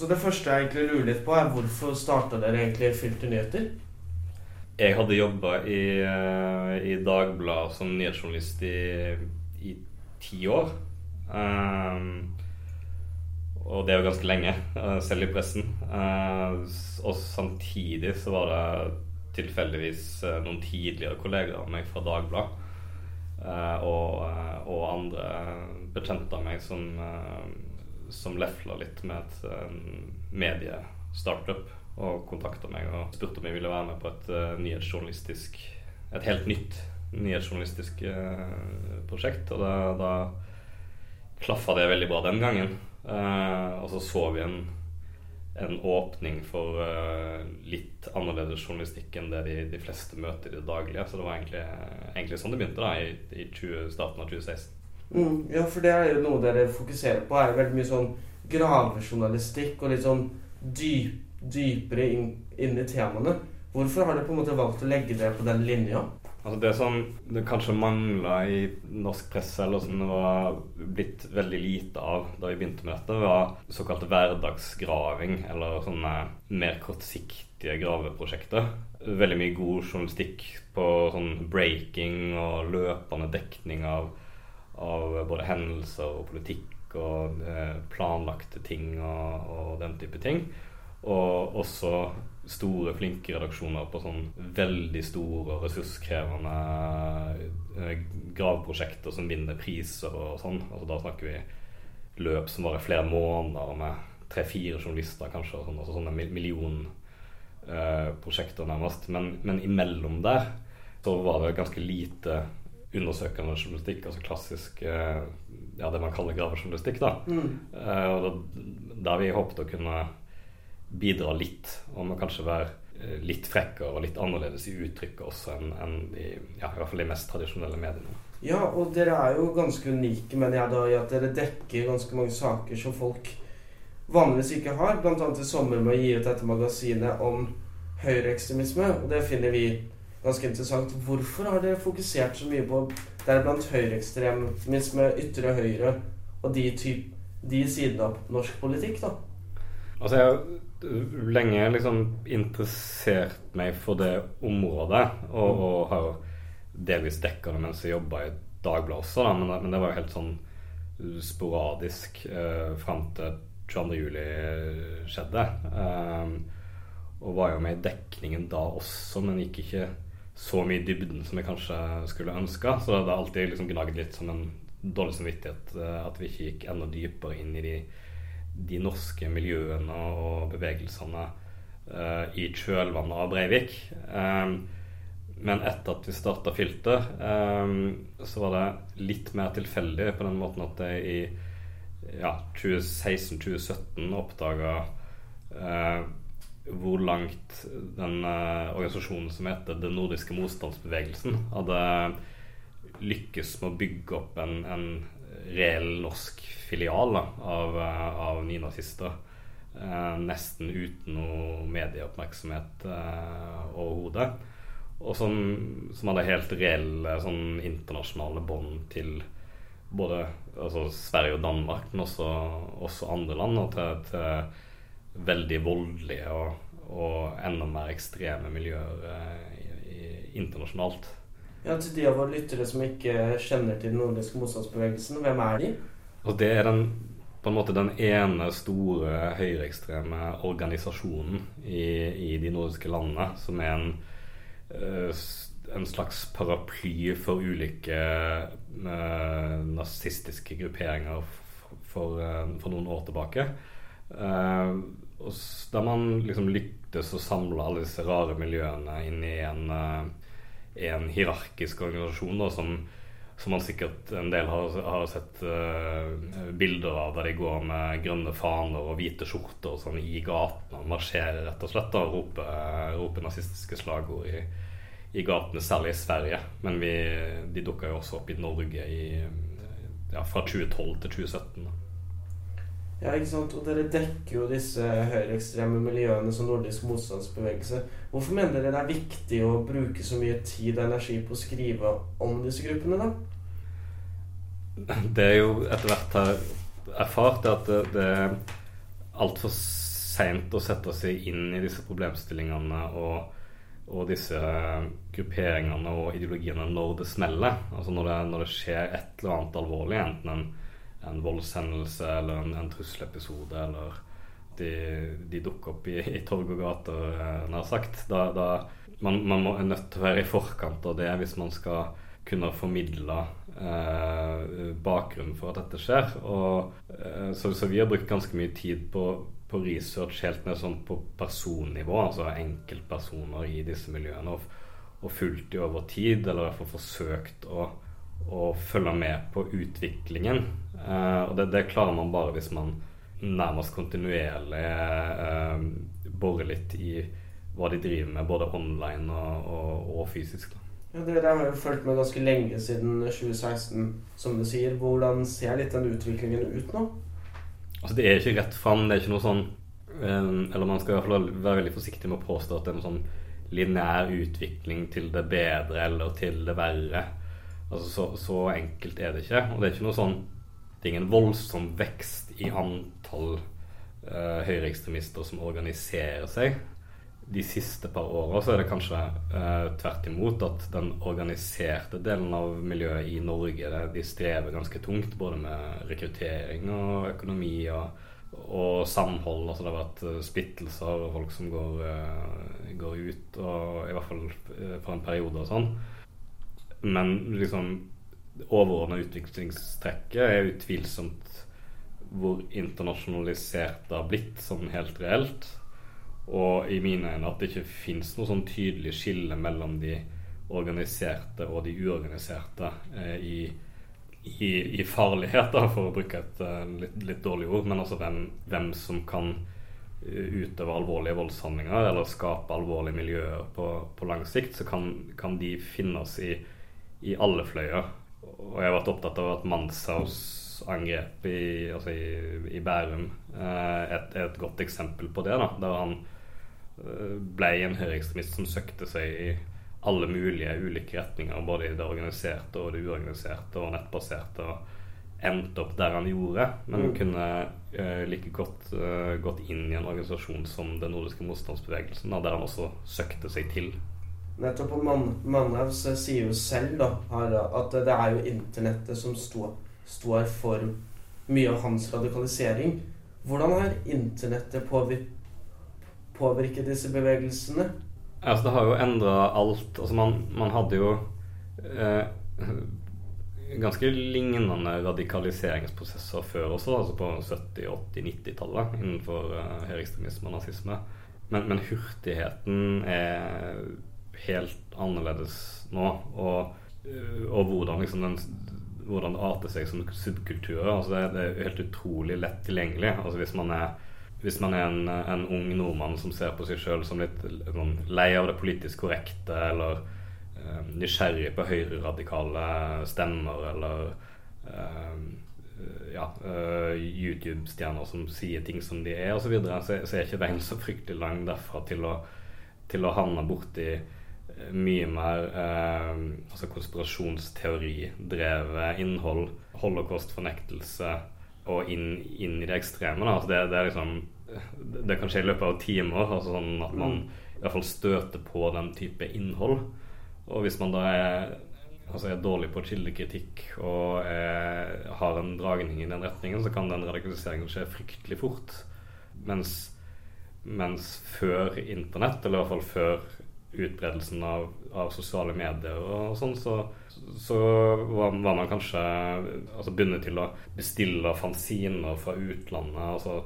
Så det første jeg egentlig lurer litt på, er hvorfor starta dere egentlig Filter nyheter? Jeg hadde jobba i, uh, i Dagbladet som nyhetsjournalist i, i ti år. Um, og det er jo ganske lenge, uh, selv i pressen. Uh, og samtidig så var det tilfeldigvis noen tidligere kolleger av meg fra Dagbladet og, og, andre bekjente av meg som som lefla litt med et mediestartup og kontakta meg og spurte om jeg ville være med på et uh, nyhetsjournalistisk Et helt nytt nyhetsjournalistisk uh, prosjekt. Og da, da klaffa det veldig bra den gangen. Uh, og så så vi en, en åpning for litt annerledes journalistikk enn det de, de, fleste møter i det daglige. Så det var egentlig, egentlig sånn det begynte da i, i 20, starten av 2016. Mm, ja, for det er jo noe dere fokuserer på. er veldig mye sånn gravejournalistikk og litt sånn dyp, dypere inn, inn, i temaene. Hvorfor har dere på en måte valgt å legge det på den linja? Altså Det som det kanskje mangla i norsk presse, eller som det var blitt veldig lite av da vi begynte med dette, var såkalt hverdagsgraving, eller sånne mer kortsiktige graveprosjekter. Veldig mye god journalistikk på sånn breaking og løpende dekning av av både hendelser og politikk og eh, planlagte ting og, og, den type ting. Og også store, flinke redaksjoner på sånn veldig store og ressurskrevende gravprosjekter som vinner priser og sånn. Altså, da snakker vi løp som varer flere måneder med tre-fire journalister, kanskje. Og sånn, altså sånne millionprosjekter, eh, nærmest. Men, men imellom der så var det ganske lite undersøkende journalistikk, altså klassisk eh, ja, det man kaller gravejournalistikk. da. Mm. Uh, Der vi håpet å kunne bidra litt, og kanskje være eh, litt frekkere og litt annerledes i uttrykket også enn en de, ja, i hvert fall de mest tradisjonelle mediene. Ja, og dere er jo ganske unike, mener jeg, da, i at dere dekker ganske mange saker som folk vanligvis ikke har. Blant annet i sommer med å gi ut dette magasinet om høyreekstremisme, og det finner vi ganske interessant. Hvorfor har dere fokusert så mye på deriblant høyreekstremisme, ytre høyre og de, typ, de sidene av norsk politikk, da? Altså, jeg har lenge liksom interessert meg for det området, og, mm. og har delvis dekka det mens jeg jobba i Dagbladet også, da, men, men, det var jo helt sånn sporadisk eh, fram til 22.07 skjedde. Eh, og var jo med i dekningen da også, men gikk ikke så mye dybden som jeg kanskje skulle ønska. Så det har alltid liksom gnagd litt som en dårlig samvittighet eh, at vi ikke gikk enda dypere inn i de, de norske miljøene og bevegelsene uh, i kjølvannet av Breivik. Um, men etter at vi starta Filter, um, så var det litt mer tilfeldig på den måten at jeg i ja, 2016-2017 oppdaga uh, hvor langt den uh, organisasjonen som heter Den nordiske motstandsbevegelsen, hadde lykkes med å bygge opp en, en reell norsk filial da, av, uh, av nynazister. Uh, nesten uten noe medieoppmerksomhet overhodet. Og som, som, hadde helt reelle sånn internasjonale bånd til både altså Sverige og Danmark, men også, også andre land. og til, til veldig voldelige og, og enda mer ekstreme miljøer eh, i, i, internasjonalt. Ja, Til de av våre lyttere som ikke kjenner til den nordiske motstandsbevegelsen, hvem er de? Og Det er den, på en måte den ene store høyreekstreme organisasjonen i, i, de nordiske landene, som er en, eh, en slags paraply for ulike uh, nazistiske grupperinger for, for, for, noen år tilbake. Uh, der man liksom lyktes å samle alle disse rare miljøene inn i en, uh, en hierarkisk organisasjon da, som, som, man sikkert en del har, har sett uh, bilder av, der de går med grønne faner og hvite skjorter og sånn i gatene og marsjerer rett og slett og roper, roper nazistiske slagord i, i, gatene, særlig i Sverige. Men vi, de dukka jo også opp i Norge i, ja, fra 2012 til 2017. Da. Ja, ikke sant? Og dere dekker jo disse høyreekstreme miljøene som nordisk motstandsbevegelse. Hvorfor mener dere det er viktig å bruke så mye tid og energi på å skrive om disse gruppene, da? Det er jo etter hvert har erfart at det, er altfor seint å sette seg inn i disse problemstillingene og, og disse grupperingene og ideologiene når det smeller. Altså når det, når det skjer et eller annet alvorlig, enten en, en voldshendelse eller en, en trusselepisode eller de, de, dukker opp i, i torg og gater, eh, nær sagt. Da, da man, man må, er nødt til å være i forkant av det hvis man skal kunne formidle eh, bakgrunnen for at dette skjer. Og, eh, så, så, vi har brukt ganske mye tid på, på research helt ned sånn på personnivå, altså enkeltpersoner i disse miljøene, og, og fulgt de over tid, eller i hvert fall forsøkt å, å følge med på utviklingen. Eh, og det, det, klarer man bare hvis man nærmest kontinuerlig eh, borer litt i hva de driver med, både online og, og, og fysisk. Da. Ja, Dere har jo fulgt med ganske lenge siden 2016, som du sier. Hvordan ser litt den utviklingen ut nå? Altså Det er ikke rett fram. Det er ikke noe sånn um, Eller man skal i hvert fall være veldig forsiktig med å påstå at det er noe sånn lineær utvikling til det bedre eller til det verre. Altså så, så, enkelt er det ikke. Og det er ikke noe sånn Det er ingen voldsom vekst i antall uh, høyreekstremister som organiserer seg de siste par åra så er det kanskje uh, tvert imot at den organiserte delen av miljøet i Norge de strever ganske tungt både med rekruttering og økonomi og, og samhold. Altså det har vært eh, splittelser og folk som går, uh, går, ut, og i hvert fall for en periode og sånn. Men liksom overordna utviklingstrekket er utvilsomt hvor internasjonalisert det har blitt sånn helt reelt. Og i mine øyne at det ikke fins noe sånn tydelig skille mellom de organiserte og de uorganiserte eh, i, i, i, farlighet, da, for å bruke et uh, litt, litt, dårlig ord. Men altså hvem, hvem som kan uh, utøve alvorlige voldshandlinger eller skape alvorlige miljøer på, på lang sikt, så kan, kan de finnes i, i, alle fløyer. Og jeg har vært opptatt av at Manshaus angrep i, altså i, i Bærum er et, et, godt eksempel på det. da, der han ble en høyreekstremist som søkte seg i alle mulige ulike retninger, både i det organiserte og det uorganiserte og nettbaserte, og endte opp der han gjorde. Men mm. kunne uh, like godt uh, gått inn i en organisasjon som den nordiske motstandsbevegelsen, der han også søkte seg til. Nettopp. Og Man Mannhaug sier jo selv da, at det er jo internettet som står, står for mye av hans radikalisering. Hvordan har internettet påvirket disse bevegelsene? Altså, det har jo endra alt. Altså, man, man hadde jo eh, ganske lignende radikaliseringsprosesser før også, altså på 70-, 80-, 90-tallet innenfor eh, høyreekstremisme og nazisme. Men, men, hurtigheten er helt annerledes nå. Og, og hvordan, liksom den, hvordan det arter seg som subkultur. Altså det, det, er helt utrolig lett tilgjengelig. Altså hvis man er hvis man er en, en, ung nordmann som ser på seg sjøl som litt sånn, lei av det politisk korrekte, eller eh, nysgjerrig på høyreradikale stemmer, eller eh, ja, uh, YouTube-stjerner som sier ting som de er, osv., så, videre, så, så er ikke veien så fryktelig lang derfra til å, til å havne borti mye mer eh, altså konspirasjonsteoridrevet innhold, holocaust-fornektelse og inn, inn, i det ekstreme. Da. Altså det, det, liksom Det kan skje i løpet av timer. Altså sånn at man mm. i hvert fall støter på den type innhold. Og hvis man da er, altså er dårlig på kildekritikk og er, har en dragning i den retningen, så kan den radikaliseringen skje fryktelig fort. Mens, mens før internett, eller i hvert fall før utbredelsen av, av sosiale medier og sånn, så så var, var, man kanskje altså bundet til å bestille fanziner fra utlandet. altså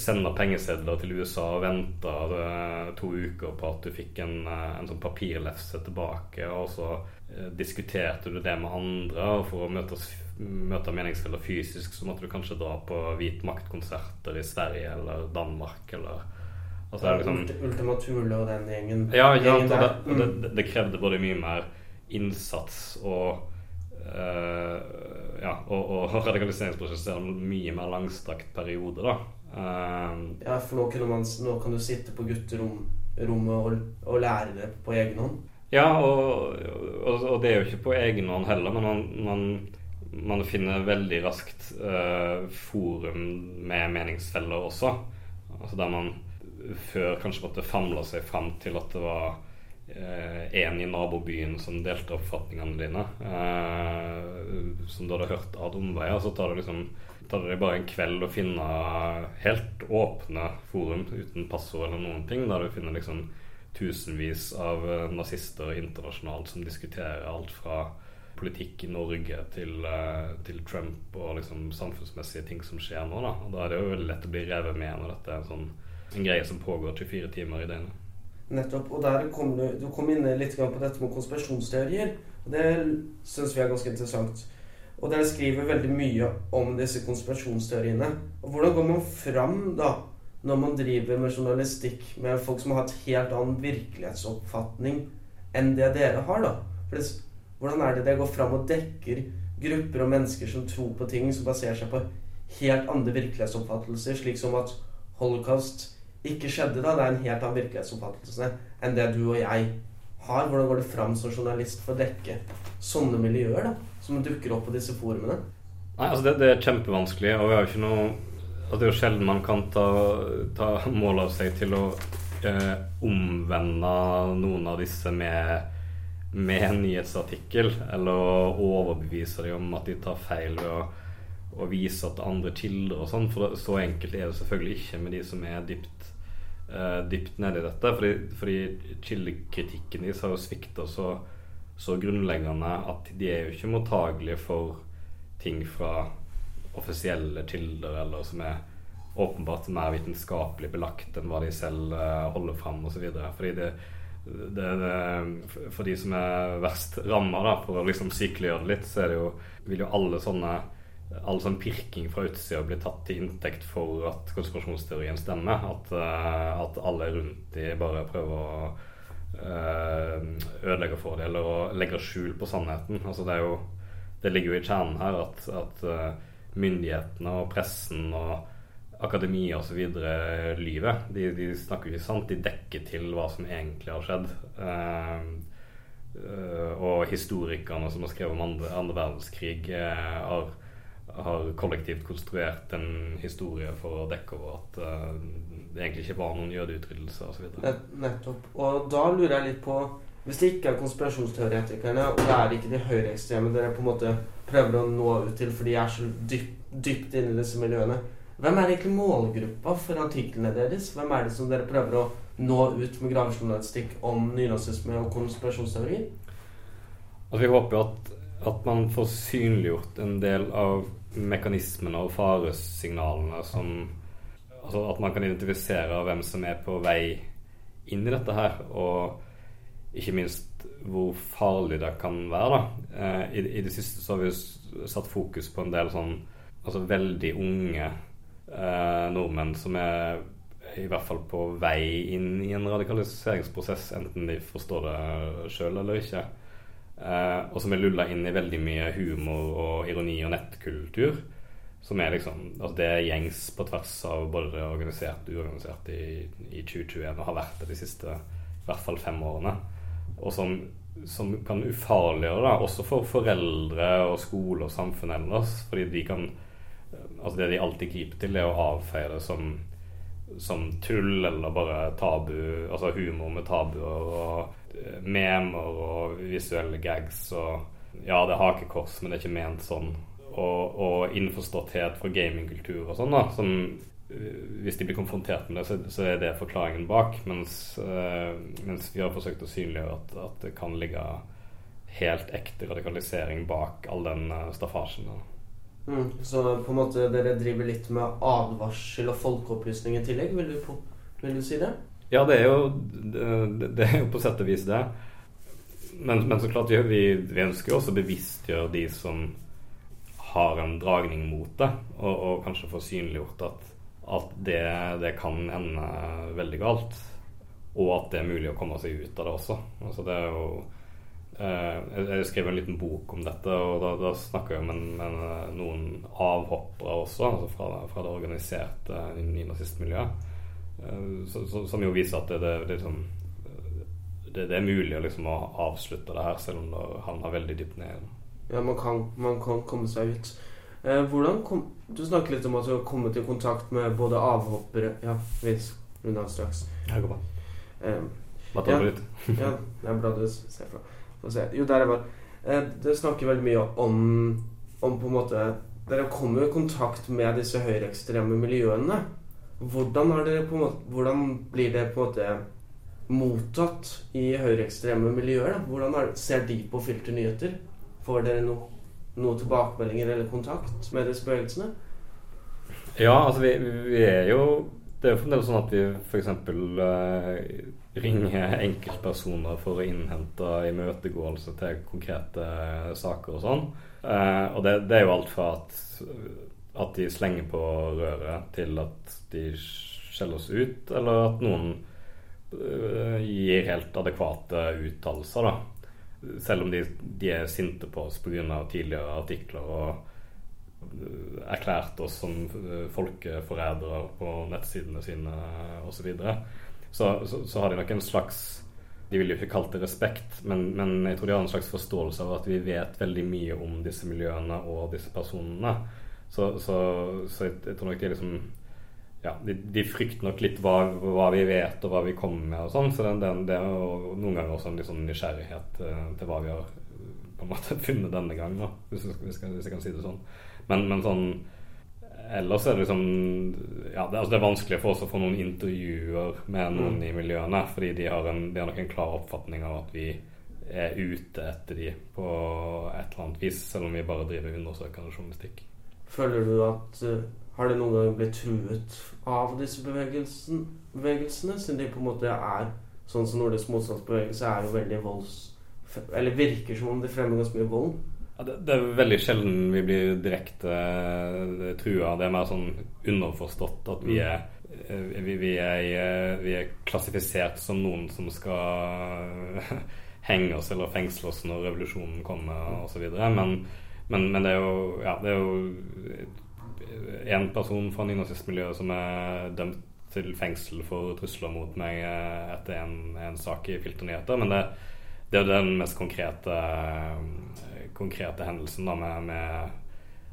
Sende pengesedler til USA og vente uh, to uker på at du fikk en, uh, en sånn papirlefse tilbake. Og så uh, diskuterte du det med andre, og for å møtes, møte meningsfeller fysisk, så måtte du kanskje dra på Hvit makt-konserter i Sverige eller Danmark eller altså, liksom, Ultima Thule og den gjengen. Ja, ja og det, og det, det, krevde både mye mer innsats og Uh, ja, og, og radikaliseringsprosesser en mye mer langstrakt periode, da. Uh, ja, for nå, man, nå, kan du sitte på gutterommet og, og, lære det på egen hånd? Ja, og, og, og, det er jo ikke på egen hånd heller, men man, man, man finner veldig raskt uh, forum med meningsfeller også. Altså der man før kanskje måtte famle seg fram til at det var én i nabobyen som delte oppfatningene dine, som du hadde hørt ad omveier. Så tar det liksom tar det bare en kveld å finne helt åpne forum uten passord eller noen ting, der du finner liksom tusenvis av nazister internasjonalt som diskuterer alt fra politikk i Norge til, til Trump og liksom samfunnsmessige ting som skjer nå. Da. Og da er det jo veldig lett å bli revet med når dette er en, sånn, en greie som pågår 24 timer i døgnet. Nettopp. Og der kom du, du kom inn litt på dette med konspirasjonsteorier. Og det syns vi er ganske interessant. Og dere skriver veldig mye om disse konspirasjonsteoriene. Og hvordan går man fram da, når man driver med journalistikk med folk som har et helt annen virkelighetsoppfatning enn det dere har? da? For det, hvordan er det dere går fram og dekker grupper og mennesker som tror på ting som baserer seg på helt andre virkelighetsoppfattelser, slik som at holocaust ikke skjedde da? Det er en helt annen virkelighetsoppfattelse enn det du og jeg har. Hvordan går det fram som journalist for å dekke sånne miljøer? da? som dukker opp på disse forumene? Nei, altså det, det er kjempevanskelig, og vi har jo ikke noe altså Det er jo sjelden man kan ta, ta mål av seg til å eh, omvende noen av disse med, med en nyhetsartikkel, eller overbevise dem om at de tar feil ved å, å vise til andre kilder og sånn. For så enkelt er det selvfølgelig ikke med de som er dypt, eh, dypt ned i dette. Fordi, fordi kildekritikken deres har jo svikta så så grunnleggende at de er jo ikke mottagelige for ting fra offisielle kilder, eller som er åpenbart mer vitenskapelig belagt enn hva de selv uh, holder fram osv. Fordi det, det, For de som er verst ramma, for å liksom sykeliggjøre det litt, så jo, vil jo alle sånne all sånn pirking fra utsida blir tatt til inntekt for at konspirasjonsteorien stemmer. At, uh, at alle rundt de bare prøver å ødelegge ødelegger for dem, eller å legge skjul på sannheten. Altså det, jo, det, ligger jo i kjernen her at, at eh, myndighetene og pressen og akademia osv. lyver. De, de, snakker ikke sant, de dekker til hva som egentlig har skjedd. Og historikerne som har skrevet om andre, andre verdenskrig, har, har, kollektivt konstruert en historie for å dekke over at det egentlig ikke var noen jødeutryddelse osv. Nettopp. Og da lurer jeg litt på Hvis det ikke er konspirasjonsteoretikerne, og det er ikke de høyreekstreme dere på en måte prøver å nå ut til fordi de er så dypt, dypt inne i disse miljøene, hvem er egentlig målgruppa for artiklene deres? Hvem er det som dere prøver å nå ut med gravejournalistikk om nynazisme og konspirasjonsteorier? Altså, vi håper jo at, at man får synliggjort en del av mekanismene og faresignalene som altså at man kan identifisere hvem som er på vei inn i dette her, og ikke minst hvor farlig det kan være. da. Eh, I, I, det siste så har vi satt fokus på en del sånn altså veldig unge eh, nordmenn som er i hvert fall på vei inn i en radikaliseringsprosess, enten de forstår det sjøl eller ikke. Eh, og som er lulla inn i veldig mye humor og ironi og nettkultur. Som er liksom altså Det er gjengs på tvers av både det organiserte og uorganiserte i, i 2021 og har vært det de siste i hvert fall fem årene. Og som, som kan ufarliggjøre det også for foreldre og skole og samfunn ellers. Fordi de kan Altså det de alltid griper til, er å avfeie det som, som tull eller bare tabu. Altså humor med tabuer og memer og visuelle gags og Ja, det er hakekors, men det er ikke ment sånn og, og innforståtthet fra gamingkultur og sånn, da, som eh, hvis de blir konfrontert med det, så, er det forklaringen bak. Mens, uh, mens, vi har forsøkt å synliggjøre at, at, det kan ligge helt ekte radikalisering bak all den uh, staffasjen. Mm, så på en måte dere driver litt med advarsel og folkeopplysning i tillegg? Vil du, vil du si det? Ja, det er jo, det, er jo på sett og vis det. Men, men så klart vi, vi, ønsker jo også å bevisstgjøre de som har en dragning mot det, og, og kanskje få synliggjort at, at det, det, kan ende veldig galt. Og at det er mulig å komme seg ut av det også. Altså det er jo Jeg skrev en liten bok om dette, og da, da snakker jeg med, med, noen avhoppere også, altså fra, fra det organiserte nynazistmiljøet. Eh, som jo viser at det, det, det, liksom, det, det er mulig å, liksom, å avslutte det her, selv om det havner veldig dypt ned. Ja, man kan, man kan komme seg ut. Eh, hvordan kom, Du snakker litt om at du har kommet i kontakt med både avhoppere Ja, vi runder av straks. Det går bra. Du Ja. ja, det er bra du ser fra. Se. Jo, der jeg var. Eh, det snakker veldig mye om, om på en måte Dere kommer jo i kontakt med disse høyreekstreme miljøene. Hvordan, måte, hvordan blir det på en måte mottatt i høyreekstreme miljøer? Da? Hvordan er, ser de på filternyheter? Får dere no, noen tilbakemeldinger eller kontakt med disse bevegelsene? Ja, altså vi, vi er jo Det er jo fremdeles sånn at vi f.eks. Ringer enkeltpersoner for å innhente imøtegåelse til konkrete saker og sånn. Eh, og det, det, er jo alt fra at, at de slenger på røret, til at de skjeller oss ut, eller at noen uh, gir helt adekvate uttalelser, da. Selv om de, de er sinte på oss pga. tidligere artikler og erklært oss som folkeforrædere på nettsidene sine osv. Så, så, så, har de nok en slags de ville jo ikke kalt det respekt, men, men, jeg tror de har en slags forståelse av at vi vet veldig mye om disse miljøene og disse personene. Så, så, jeg, jeg, tror nok de liksom ja, de, de, frykter nok litt hva, hva, vi vet og hva vi kommer med og sånn. Så det, det, det er noen ganger også en litt sånn nysgjerrighet uh, til hva vi har på en måte funnet denne gangen, hvis, hvis, jeg, kan si det sånn. Men, men sånn Ellers er det liksom ja, det, altså det, er vanskelig for oss å få noen intervjuer med noen i miljøene, fordi de har, en, de har nok en klar oppfatning av at vi er ute etter de på et eller annet vis, selv om vi bare driver undersøkende journalistikk. Føler du at uh, Har det noen gang blitt truet av disse bevegelsen, bevegelsene, siden de på en måte er sånn som Nordisk motstandsbevegelse er jo veldig volds... Eller virker som om de fremmer ganske mye vold? Det, er veldig sjelden vi blir direkte uh, trua. Det er mer sånn underforstått at vi er, uh, vi, vi, er, vi er klassifisert som noen som skal henge oss eller fengsle oss når revolusjonen kommer osv. Men, men, men det er jo ja, det er jo en person fra nynazistmiljøet som er dømt til fengsel for trusler mot meg eh, etter en, en sak i Filternyheter. Men det, det er den mest konkrete konkrete hendelsen da, med, med,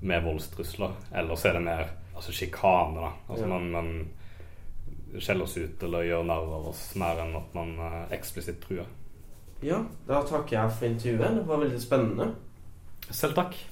med voldstrusler. Ellers er det mer altså sjikane. da. Altså Ja. man, man skjeller oss ut eller gjør narr av oss mer enn at man eh, eksplisitt truer. Ja, da takker jeg for intervjuet. Det var veldig spennende. Selv takk.